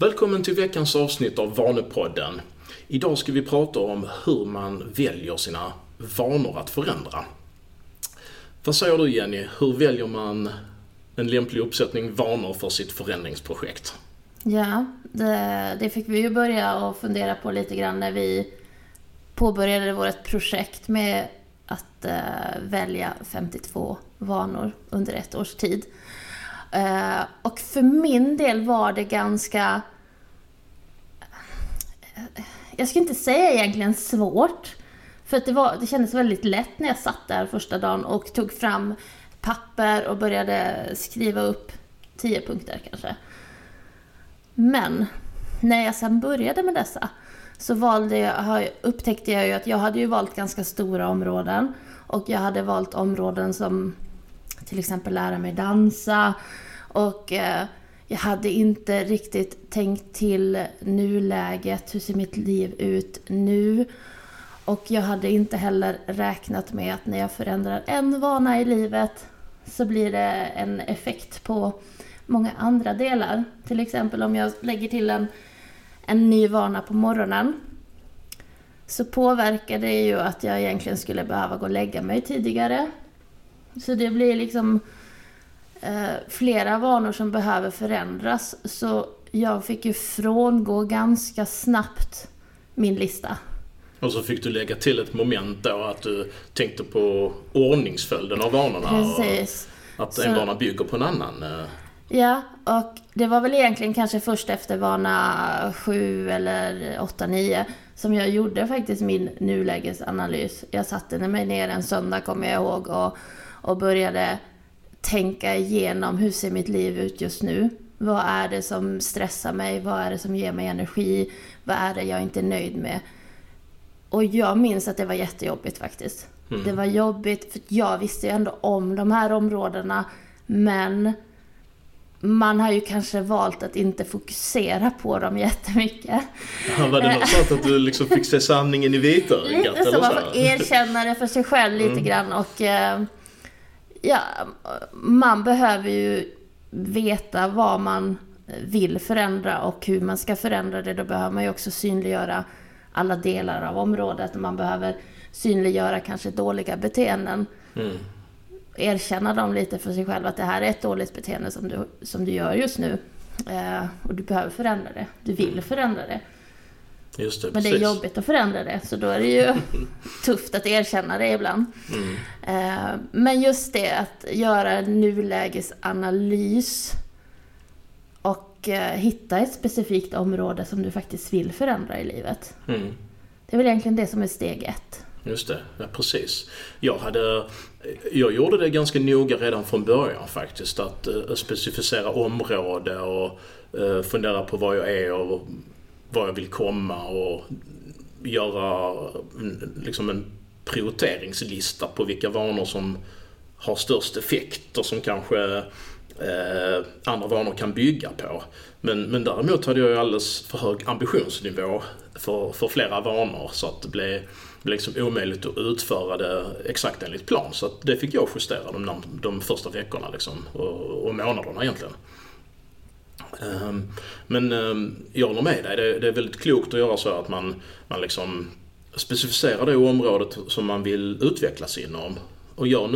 Välkommen till veckans avsnitt av Vanepodden. Idag ska vi prata om hur man väljer sina vanor att förändra. Vad säger du Jenny, hur väljer man en lämplig uppsättning vanor för sitt förändringsprojekt? Ja, det, det fick vi ju börja och fundera på lite grann när vi påbörjade vårt projekt med att uh, välja 52 vanor under ett års tid. Uh, och för min del var det ganska... Jag ska inte säga egentligen svårt. För att det, var, det kändes väldigt lätt när jag satt där första dagen och tog fram papper och började skriva upp tio punkter kanske. Men när jag sen började med dessa så valde jag, upptäckte jag ju att jag hade ju valt ganska stora områden. Och jag hade valt områden som till exempel lära mig dansa. Och eh, jag hade inte riktigt tänkt till nuläget, hur ser mitt liv ut nu? Och jag hade inte heller räknat med att när jag förändrar en vana i livet så blir det en effekt på många andra delar. Till exempel om jag lägger till en, en ny vana på morgonen så påverkar det ju att jag egentligen skulle behöva gå och lägga mig tidigare. Så det blir liksom flera vanor som behöver förändras. Så jag fick ju frångå ganska snabbt min lista. Och så fick du lägga till ett moment då att du tänkte på ordningsföljden av vanorna. Precis. Att en så... vana bygger på en annan. Eh. Ja, och det var väl egentligen kanske först efter vana 7 eller 8, 9 som jag gjorde faktiskt min nulägesanalys. Jag satte mig ner en söndag, kommer jag ihåg, och, och började tänka igenom hur ser mitt liv ut just nu? Vad är det som stressar mig? Vad är det som ger mig energi? Vad är det jag inte är nöjd med? Och jag minns att det var jättejobbigt faktiskt. Mm. Det var jobbigt, för jag visste ju ändå om de här områdena, men man har ju kanske valt att inte fokusera på dem jättemycket. Ja, var det något sånt att du liksom fick se sanningen i vitögat? Lite så, man får erkänna det för sig själv lite mm. grann och eh, ja, man behöver ju veta vad man vill förändra och hur man ska förändra det. Då behöver man ju också synliggöra alla delar av området. Man behöver synliggöra kanske dåliga beteenden. Mm erkänna dem lite för sig själv att det här är ett dåligt beteende som du, som du gör just nu. Eh, och du behöver förändra det. Du vill förändra det. Just det, Men precis. det är jobbigt att förändra det, så då är det ju tufft att erkänna det ibland. Mm. Eh, men just det att göra en nulägesanalys och eh, hitta ett specifikt område som du faktiskt vill förändra i livet. Mm. Det är väl egentligen det som är steg ett. Just det, ja precis. Jag hade jag gjorde det ganska noga redan från början faktiskt. Att uh, specificera område och uh, fundera på var jag är och var jag vill komma och göra mm, liksom en prioriteringslista på vilka vanor som har störst effekt och som kanske eh, andra vanor kan bygga på. Men, men däremot hade jag ju alldeles för hög ambitionsnivå för, för flera vanor så att det blev liksom omöjligt att utföra det exakt enligt plan. Så det fick jag justera de, de första veckorna liksom, och, och månaderna egentligen. Ehm, men ehm, jag håller med dig, det, är väldigt klokt att göra så att man, man liksom specificerar det området som man vill utvecklas inom och gör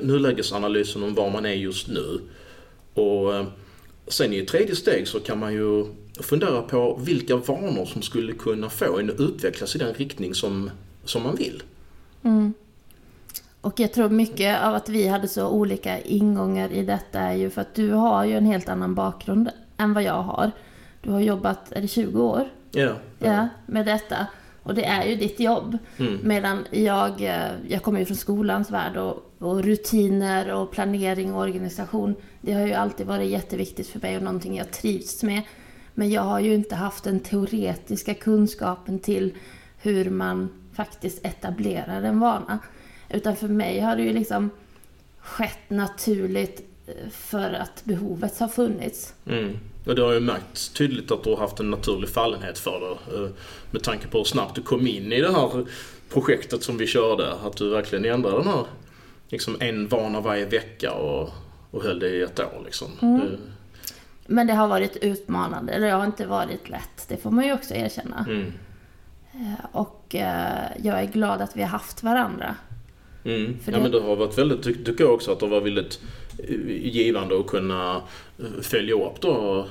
nulägesanalysen om var man är just nu. Och ehm, sen i ett tredje steg så kan man ju fundera på vilka vanor som skulle kunna få en att utvecklas i den riktning som, som man vill. Mm. Och jag tror mycket av att vi hade så olika ingångar i detta är ju för att du har ju en helt annan bakgrund än vad jag har. Du har jobbat, är det 20 år? Ja. Ja, med detta. Och det är ju ditt jobb. Mm. Medan jag, eh, jag kommer ju från skolans värld och, och, rutiner och planering och organisation. Det har ju alltid varit jätteviktigt för mig och någonting jag trivs med. Men jag har ju inte haft den teoretiska kunskapen till hur man faktiskt etablerar en vana. Utan för mig har det ju liksom skett naturligt eh, för att behovet har funnits. Mm. Och det har ju märkts tydligt att du har haft en naturlig fallenhet för det. Eh, med tanke på hur snabbt du kom in i det här projektet som vi körde. Att du verkligen ändrade den här, liksom en vana varje vecka och, och höll det i ett år liksom. Mm. Men det har varit utmanande, det har inte varit lätt. Det får man ju också erkänna. Mm. Eh, Och jag är glad att vi har haft varandra. Mm. Ja, det- men det har varit väldigt, ty- tycker jag också, att det var väldigt eh, givande att kunna eh, följa upp då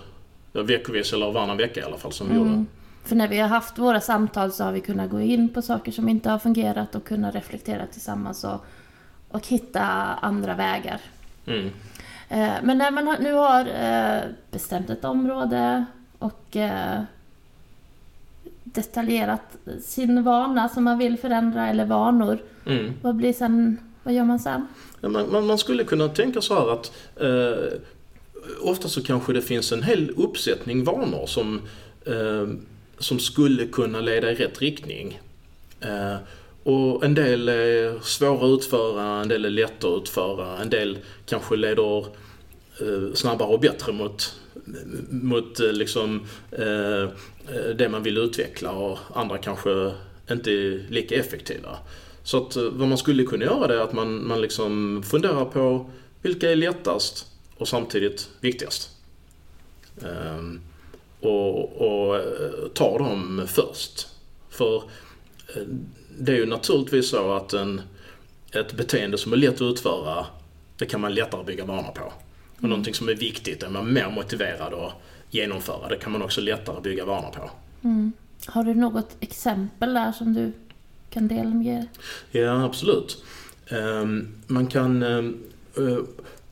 veckovis eller varannan vecka i alla fall som vi gjorde. Mm. För när vi har haft våra samtal så har vi kunnat gå in på saker som inte har fungerat och kunna reflektera tillsammans och, och hitta andra vägar. Mm. Eh, Men när man nu har bestämt ett område och detaljerat sin vana som man vill förändra eller vanor, Mm. vad blir sen, vad gör man sen? Ja, Man, man, skulle kunna tänka så här att eh, ofta så kanske det finns en hel uppsättning vanor som, eh, som skulle kunna leda i rätt riktning. Eh, och en del är svåra att utföra, en del är lätta att utföra, en del kanske leder Eh, snabbare och bättre mot, mot eh, liksom, eh, eh, det man vill utveckla och andra kanske inte är lika effektiva. Så att vad man skulle kunna göra det är att man, man liksom funderar på vilka är lättast och samtidigt viktigast. Ehm, och, och tar dem först. För det är ju naturligtvis så att en, ett beteende som är lätt att utföra, det kan man lättare bygga vanor på. Och någonting som är viktigt, är man mer motiverad att genomföra, det kan man också lättare bygga vanor på. Mm. Har du något exempel där som du kan dela med er? Ja, absolut. Ehm, man kan, ehm, eh,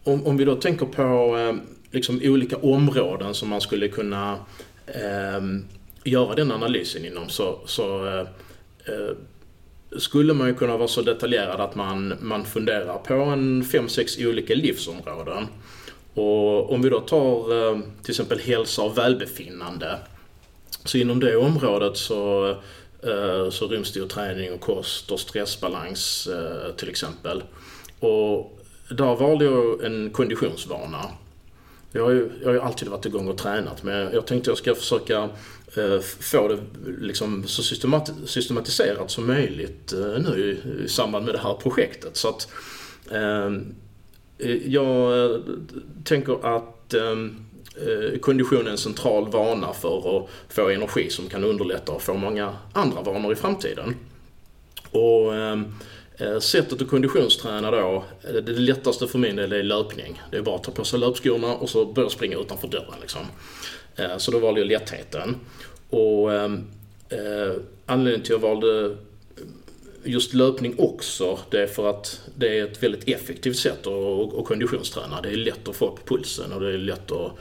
om, vi då tänker på ehm, liksom olika områden som man skulle kunna göra den analysen inom så, så eh, eh, skulle man ju kunna vara så detaljerad att man, man funderar på en fem sex olika livsområden. Och om vi då tar eh, till exempel hälsa och välbefinnande. Så inom det området så, eh, så ryms det ju träning och kost och stressbalans eh, till exempel. Och där valde jag en konditionsvana. Jag har, ju, jag har ju alltid varit igång och tränat men jag tänkte jag ska försöka eh, få det liksom så systemati systematiserat som möjligt eh, nu i, i samband med det här projektet. Så att eh, Eh, jag eh, tänker att ehm, eh, kondition är en central vana för att få energi som kan underlätta och få många andra vanor i framtiden. Och ehm, sättet att konditionsträna då, det lättaste för min del är löpning. Det är bara att ta på sig löpskorna och så börja springa utanför dörren liksom. Så då valde jag lättheten. Och ehm, eh, anledningen till att jag valde just löpning också, det är för att det är ett väldigt effektivt sätt att, att konditionsträna. Det är lätt att få upp pulsen och det är lätt att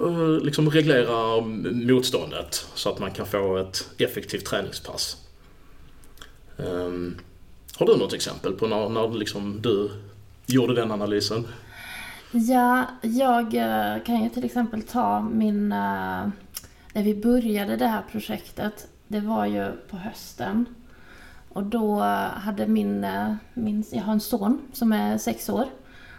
eh, liksom reglera motståndet så att man kan få ett effektivt träningspass. Um, har du något exempel på när, när liksom du gjorde den analysen? Ja, jag eh, kan ju till exempel ta min... Eh, när vi började det här projektet, det var ju på hösten. Och då hade min, eh, min... Jag har en son som är sex år.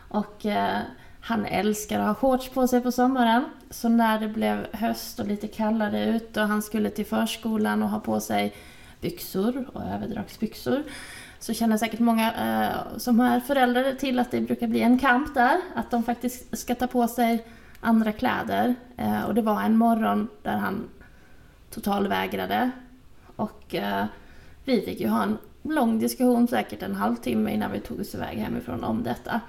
Och eh, han älskar att ha shorts på sig på sommaren. Så när det blev höst och lite kallare ute och han skulle till förskolan och ha på sig byxor och överdragsbyxor så känner säkert många eh, som är föräldrar till att det brukar bli en kamp där. Att de faktiskt ska ta på sig andra kläder. Eh, och det var en morgon där han totalvägrade. Och eh, vi fick ju ha en lång diskussion, säkert en halvtimme innan vi tog oss iväg hemifrån om detta.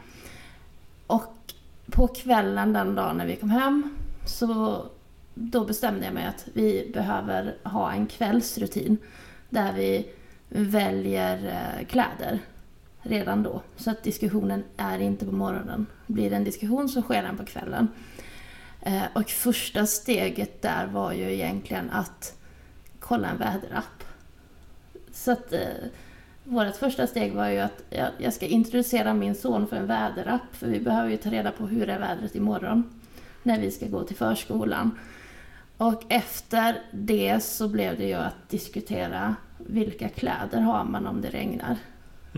Och på kvällen den dagen när vi kom hem så då bestämde jag mig att vi behöver ha en kvällsrutin där vi väljer eh, kläder redan då. Så att diskussionen är inte på morgonen. Blir det en diskussion så sker den på kvällen. Eh, och första steget där var ju egentligen att kolla en väderapp. Så att eh, vårt första steg var ju att jag, jag ska introducera min son för en väderapp. För vi behöver ju ta reda på hur är vädret imorgon. När vi ska gå till förskolan. Och efter det så blev det ju att diskutera vilka kläder har man om det regnar.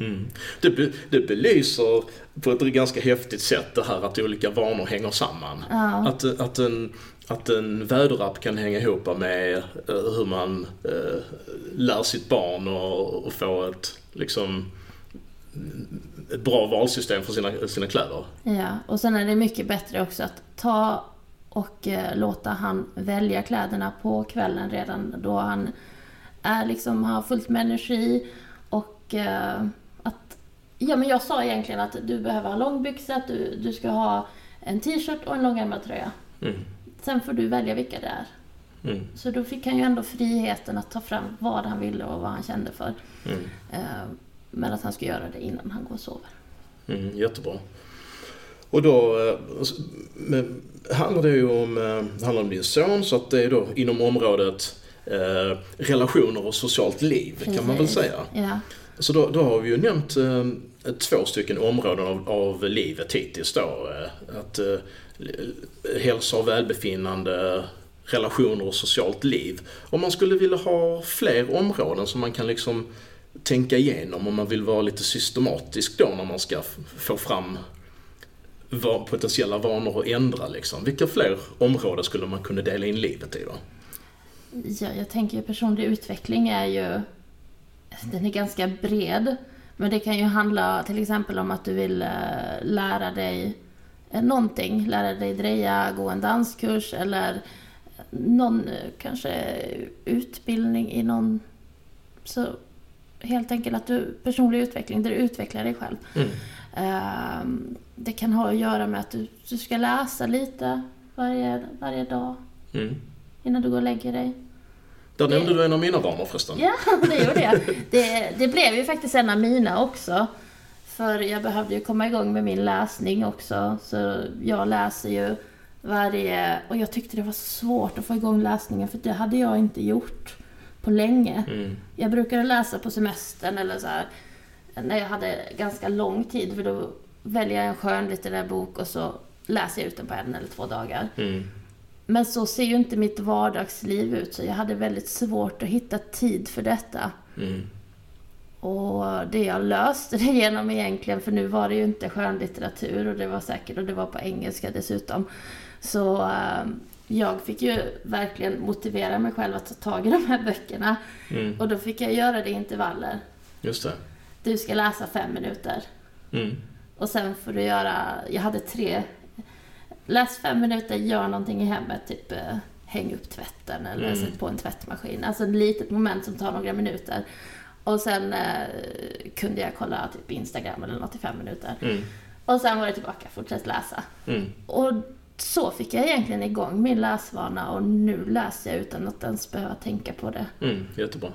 Mm. Det, be, det belyser på ett ganska häftigt sätt det här att olika vanor hänger samman. Ja. Att, att, en, att en väderapp kan hänga ihop med eh, hur man eh, lär sitt barn och, och få ett, liksom, ett bra valsystem för sina, sina kläder. Ja, och sen är det mycket bättre också att ta och eh, låta han välja kläderna på kvällen redan då han är liksom, har fullt med energi och eh, ja men jag sa egentligen att du behöver ha långbyxor, att du, du ska ha en t-shirt och en långärmad tröja. Mm. Sen får du välja vilka det är. Mm. Så då fick han ju ändå friheten att ta fram vad han ville och vad han kände för. Mm. Eh, men att han ska göra det innan han går och sover. Mm, jättebra. Och då eh, men, handlar det ju om, eh, handlar om din son så att det är då inom området eh, relationer och socialt liv kan man väl Precis. säga. Ja. Så då, då har vi ju nämnt två stycken områden av, av livet hittills då. Eh, att eh, hälsa och välbefinnande, relationer och socialt liv. Om man skulle vilja ha fler områden som man kan liksom tänka igenom om man vill vara lite systematisk då när man ska få fram potentiella vanor och ändra liksom. Vilka fler områden skulle man kunna dela in livet i då? Ja, jag tänker personlig utveckling är ju... Den är ganska bred. Men det kan ju handla till exempel om att du vill eh, lära dig eh, någonting. Lära dig dreja, gå en danskurs eller någon eh, kanske utbildning i någon... Så helt enkelt att du... Personlig utveckling, där du utvecklar dig själv. Mm. Ehm, Det kan ha att göra med att du, du ska läsa lite varje, varje dag Mm. innan du går och lägger dig. Där nämnde du en av mina vanor förresten. Ja, det gjorde jag. Det, det blev ju faktiskt en av mina också. För jag behövde ju komma igång med min läsning också. Så jag läser ju varje... Och jag tyckte det var svårt att få igång läsningen för det hade jag inte gjort på länge. Mm. Jag brukade läsa på semestern eller så här när jag hade ganska lång tid för då väljer jag en skönlitterär bok och så läser jag ut den på en eller två dagar. Mm. Men så ser ju inte mitt vardagsliv ut så jag hade väldigt svårt att hitta tid för detta. Mm. Och det jag löste det genom egentligen, för nu var det ju inte skönlitteratur och det var säkert, och det var på engelska dessutom. Så eh, jag fick ju verkligen motivera mig själv att ta tag i de här böckerna. Mm. Och då fick jag göra det i intervaller. Just det. Du ska läsa fem minuter. Mm. Och sen får du göra, jag hade tre, läs fem minuter, gör någonting i hemmet, typ eh, häng upp tvätten eller Mm. sätt på en tvättmaskin. Alltså ett litet moment som tar några minuter. Och sen eh, kunde jag kolla typ Instagram eller något i fem minuter. Mm. Och sen var det tillbaka, fortsätt läsa. Mm. Och så fick jag egentligen igång min läsvana och nu läser jag utan att ens behöva tänka på det. Mm. Jättebra.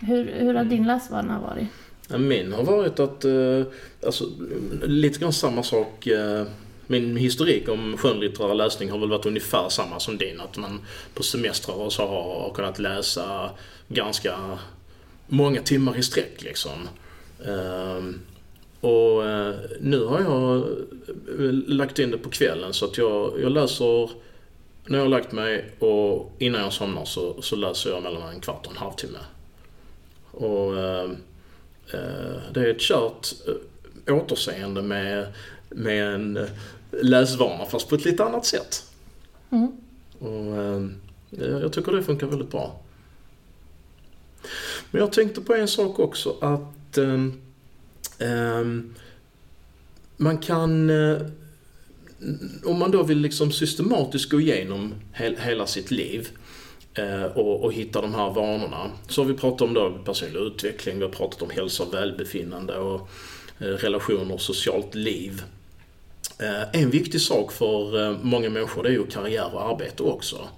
Hur, hur har din läsvana varit? Min har varit att, eh, alltså lite grann samma sak. Min historik om skönlitterär läsning har väl varit ungefär samma som din. Att man på semestrar och så har, kunnat läsa ganska många timmar i sträck liksom. Ehm, och eh, nu har jag eh, lagt in det på kvällen så att jag, jag läser när jag har lagt mig och innan jag somnar så, så läser jag mellan en kvart och en halvtimme. Och ehm, eh, Det är ett kärt eh, återseende med, med en läsvana fast på ett lite annat sätt. Mm. Och eh, jag tycker det funkar väldigt bra. Men jag tänkte på en sak också att ehm, ehm, man kan eh, om man då vill liksom systematiskt gå igenom he hela sitt liv eh, och, och hitta de här vanorna. Så har vi pratat om då personlig utveckling, vi har pratat om hälsa och välbefinnande och eh, relationer och socialt liv. Eh, en viktig sak för eh, många människor det är ju karriär och arbete också.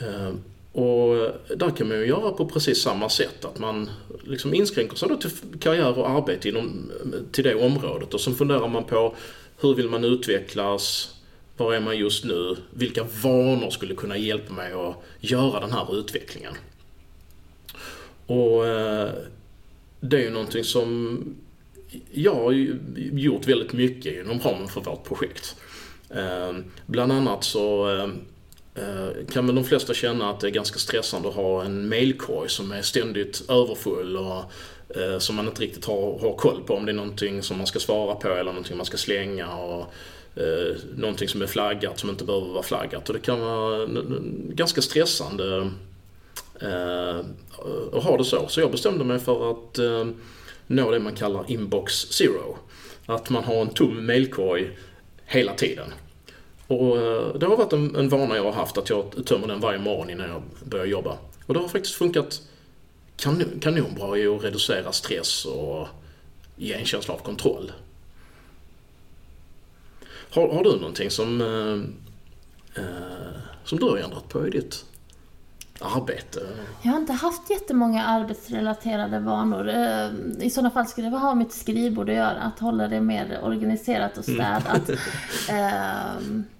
Eh, och där kan man ju göra på precis samma sätt. Att man liksom inskränker sig då till karriär och arbete inom, till det området. Och sen funderar man på hur vill man utvecklas? Var är man just nu? Vilka vanor skulle kunna hjälpa mig att göra den här utvecklingen? Och det är ju någonting som jag har ju gjort väldigt mycket inom ramen för vårt projekt. Ehm, bland annat så ehm, eh, kan väl de flesta känna att det är ganska stressande att ha en mailkorg som är ständigt överfull och eh, som man inte riktigt har, har koll på om det är någonting som man ska svara på eller någonting man ska slänga och eh, någonting som är flaggat som inte behöver vara flaggat. Och det kan vara ganska stressande eh, att ha det så. Så jag bestämde mig för att eh, nå det man kallar inbox zero. Att man har en tom mailkorg hela tiden. Och eh, det har varit en, en vana jag har haft att jag tömmer den varje morgon innan jag börjar jobba. Och det har faktiskt funkat kanon, kanonbra i att reducera stress och ge en känsla av kontroll. Har, har du någonting som, eh, eh som du har ändrat på i ditt arbete? Jag har inte haft jättemånga arbetsrelaterade vanor. Eh, I sådana fall skulle det ha mitt skrivbord att göra, att hålla det mer organiserat och städat. Mm.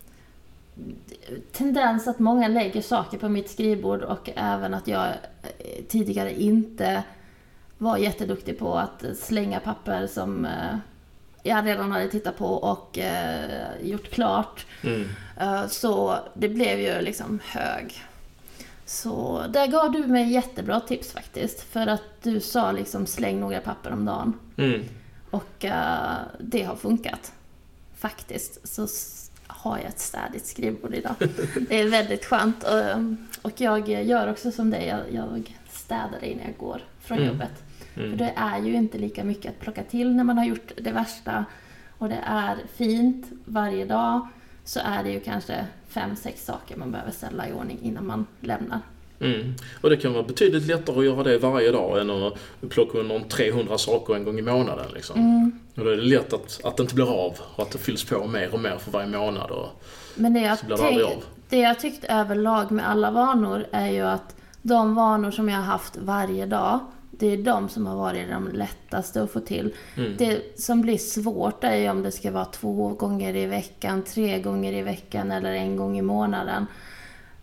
tendens att många lägger saker på mitt skrivbord och även att jag eh, tidigare inte var jätteduktig på att slänga papper som eh, jag redan hade tittat på och gjort klart. Mm. Så det blev ju liksom hög så där gav du mig jättebra tips faktiskt. För att du sa liksom släng några papper om dagen. Mm. Och uh, det har funkat. Faktiskt. Så har jag ett städigt skrivbord idag. Det är väldigt skönt. Och, och jag gör också som dig. Jag, jag städar innan jag går från mm. jobbet. Mm. För det är ju inte lika mycket att plocka till när man har gjort det värsta. Och det är fint varje dag så är det ju kanske fem, sex saker man behöver ställa i ordning innan man lämnar. Mm. Och det kan vara betydligt lättare att göra det varje dag än att plocka undan 300 saker en gång i månaden. Liksom. Mm. Och då är det lätt att, att det inte blir av och att det fylls på mer och mer för varje månad. Och Men det jag, så blir det, av. det jag tyckt överlag med alla vanor är ju att de vanor som jag har haft varje dag det är de som har varit de lättaste att få till. Mm. Det som blir svårt är ju om det ska vara två gånger i veckan, tre gånger i veckan eller en gång i månaden.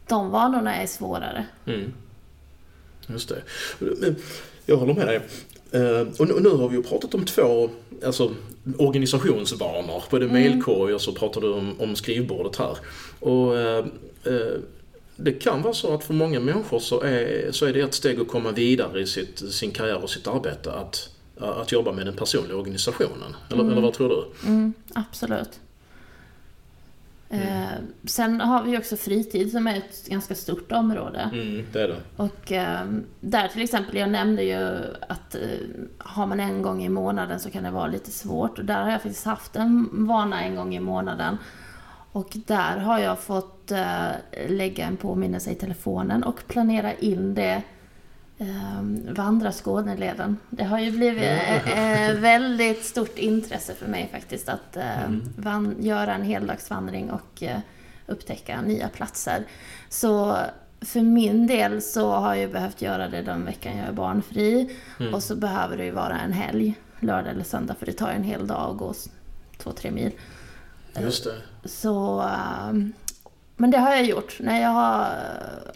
De vanorna är svårare. Mm. Just det. Jag håller med dig. Eh, och nu har vi ju pratat om två alltså, organisationsvanor. Både mm. mailkorg och så pratar du om, om skrivbordet här. Och, eh, eh det kan vara så att för många människor så är, så är det ett steg att komma vidare i sitt, sin karriär och sitt arbete att, att jobba med den personliga organisationen. Eller, mm. eller vad tror du? Mm, absolut. Mm. Eh, sen har vi också fritid som är ett ganska stort område. Mm, det är det. Och eh, där till exempel, jag nämnde ju att eh, har man en gång i månaden så kan det vara lite svårt. Och där har jag faktiskt haft en vana en gång i månaden och där har jag fått äh, lägga en påminnelse i telefonen och planera in det vandra Skåneleden. Det har ju blivit äh, väldigt stort intresse för mig faktiskt att mm. göra en heldagsvandring och upptäcka nya platser. Så för min del så har jag behövt göra det den veckan jag är barnfri. Mm. Och så behöver det ju vara en helg, lördag eller söndag, för det tar en hel dag att gå två, tre mil. Just det. Så, ehm, men det har jag gjort. När jag har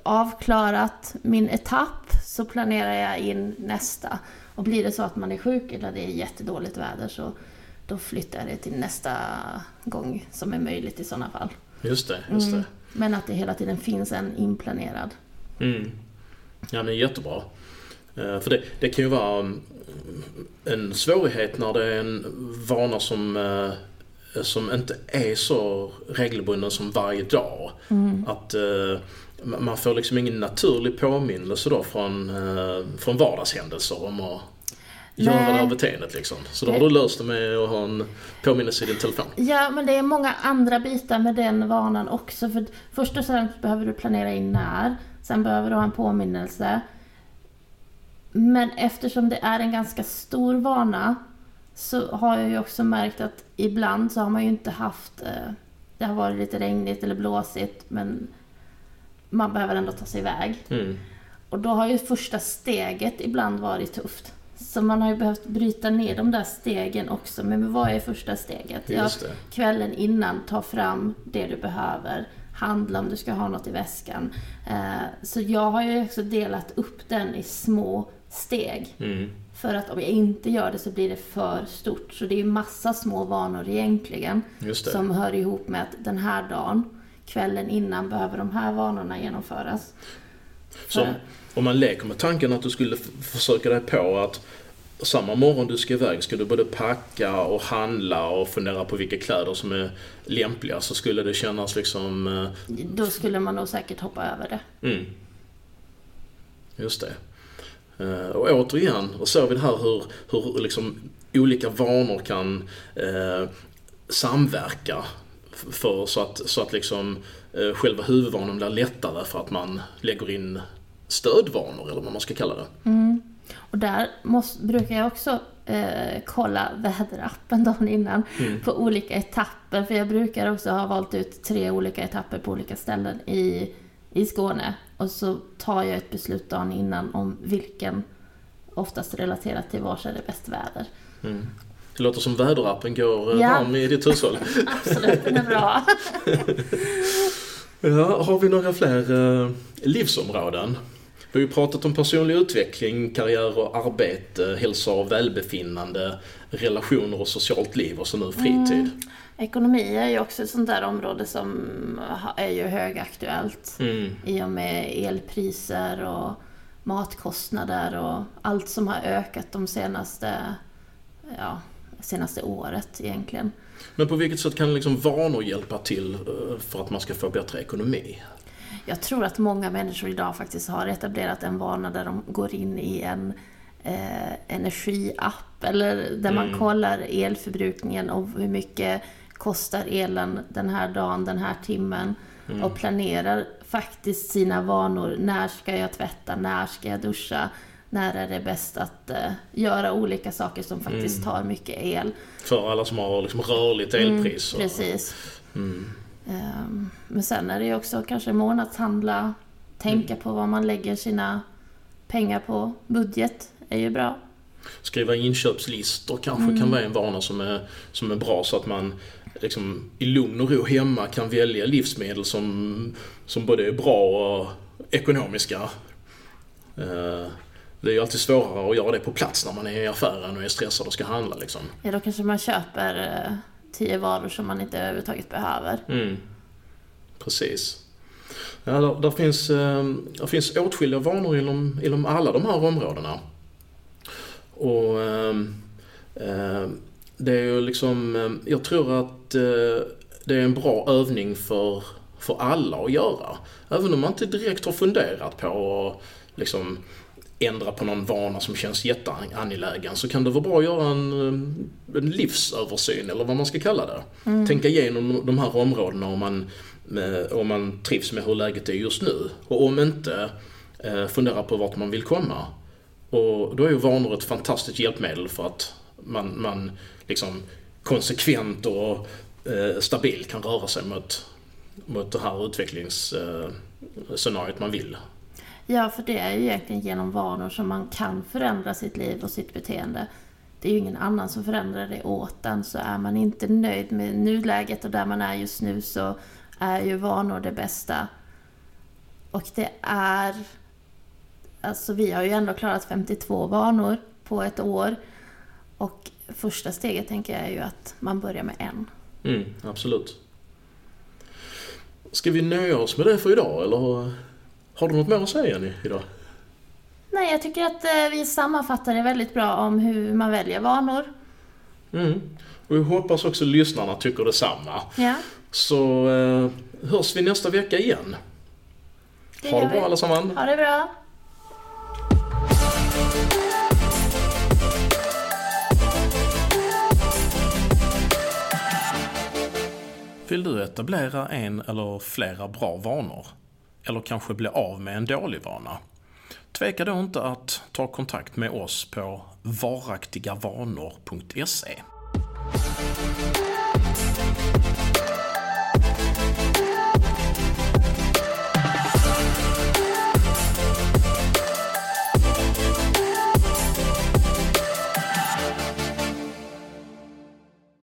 avklarat min etapp så planerar jag in nästa. Och blir det så att man är sjuk eller det är jättedåligt väder så då flyttar jag det till nästa gång som är möjligt i sådana fall. Just det, just det. Mm. Men att det hela tiden finns en inplanerad. Mm. Ja men jättebra. Eh, för det, det kan ju vara mm, en svårighet när det är en vana som eh, som inte är så regelbunden som varje dag. Mm. Att uh, man får liksom ingen naturlig påminnelse då från, uh, från vardagshändelser om att göra det här beteendet liksom. Så då har du löst det med att ha en påminnelse i din telefon. Ja, men det är många andra bitar med den vanan också. För först och främst behöver du planera in när. Sen behöver du ha en påminnelse. Men eftersom det är en ganska stor vana så har jag ju också märkt att ibland så har man ju inte haft... Eh, det har varit lite regnigt eller blåsigt men man behöver ändå ta sig iväg. Mm. Och då har ju första steget ibland varit tufft. Så man har ju behövt bryta ner de där stegen också. Men vad är första steget? Ja, kvällen innan, ta fram det du behöver. Handla om du ska ha något i väskan. Eh, så jag har ju också delat upp den i små steg. Mm. För att om jag inte gör det så blir det för stort. Så det är massa små vanor egentligen. Som hör ihop med att den här dagen, kvällen innan, behöver de här vanorna genomföras. Så om man leker med tanken att du skulle försöka dig på att samma morgon du ska iväg ska du både packa och handla och fundera på vilka kläder som är lämpliga så skulle det kännas liksom... Eh, Då skulle man nog säkert hoppa över det. Mm. Just det. Eh, och återigen, och såg vi det här hur, hur liksom olika vanor kan eh, samverka för, så, att, så att liksom eh, själva huvudvanan blir lättare för att man lägger in stödvanor eller vad man ska kalla det. Mm. Och där måste, brukar jag också eh, kolla väderappen dagen innan Mm. på olika etapper. För jag brukar också ha valt ut tre olika etapper på olika ställen i, i Skåne. Och så tar jag ett beslut dagen innan om vilken, oftast relaterat till var så är det bäst väder. Mm. Det låter som väderappen går eh, Ja. varm i ditt hushåll. Absolut, den är bra. Ja, har vi några fler eh, livsområden? Vi har ju pratat om personlig utveckling, karriär och arbete, hälsa och välbefinnande, relationer och socialt liv och så nu fritid. Ekonomi är ju också ett sånt där område som är ju högaktuellt. Mm. i och med elpriser och matkostnader och allt som har ökat de senaste, ja, senaste året egentligen. Men på vilket sätt kan liksom vanor hjälpa till eh, för att man ska få bättre ekonomi? Jag tror att många människor idag faktiskt har etablerat en vana där de går in i en eh, energiapp eller där man Mm. kollar elförbrukningen och hur mycket kostar elen den här dagen, den här timmen Mm. och planerar faktiskt sina vanor. När ska jag tvätta? När ska jag duscha? När är det bäst att eh, göra olika saker som faktiskt Mm. tar mycket el? För alla som har liksom rörligt elpris. och- Precis. Mm. Ehm, Men sen är det ju också kanske månadshandla, tänka Mm. på vad man lägger sina pengar på. Budget är ju bra. Skriva inköpslistor kanske kan vara en vana som är, som är bra så att man liksom i lugn och ro hemma kan välja livsmedel som, som både är bra och ekonomiska. Eh, Det är ju alltid svårare att göra det på plats när man är i affären och är stressad och ska handla liksom. Ja, då kanske man köper eh, tio varor som man inte överhuvudtaget behöver. Mm. Precis. Ja, där, där, finns, eh, där finns åtskilliga vanor inom, inom alla de här områdena. Och ehm, eh, det är ju liksom, eh, jag tror att eh, det är en bra övning för, för alla att göra. Även om man inte direkt har funderat på liksom ändra på någon vana som känns jätteangelägen så kan det vara bra att göra en, eh, en livsöversyn eller vad man ska kalla det. Tänka igenom de här områdena om man, med, om man trivs med hur läget är just nu. Och om inte, eh, fundera på vart man vill komma. Och då är ju vanor ett fantastiskt hjälpmedel för att man, man liksom konsekvent och eh, stabilt kan röra sig mot, mot det här utvecklingsscenariot man vill. Ja, för det är ju egentligen genom vanor som man kan förändra sitt liv och sitt beteende. Det är ju ingen annan som förändrar det åt en, så är man inte nöjd med nuläget och där man är just nu så är ju vanor det bästa. Och det är... Alltså vi har ju ändå klarat 52 vanor på ett år. Och första steget tänker jag är ju att man börjar med en. Mm, absolut. Ska vi nöja oss med det för idag eller har du något mer att säga Jenny idag? Nej, jag tycker att eh, vi sammanfattar det väldigt bra om hur man väljer vanor. Mm. Och jag hoppas också lyssnarna tycker detsamma. Ja, Så eh, hörs vi nästa vecka igen. det Ha det vi. bra allesammans. Ha det bra. Vill du etablera en eller flera bra vanor? Eller kanske bli av med en dålig vana? Tveka då inte att ta kontakt med oss på varaktigavanor.se.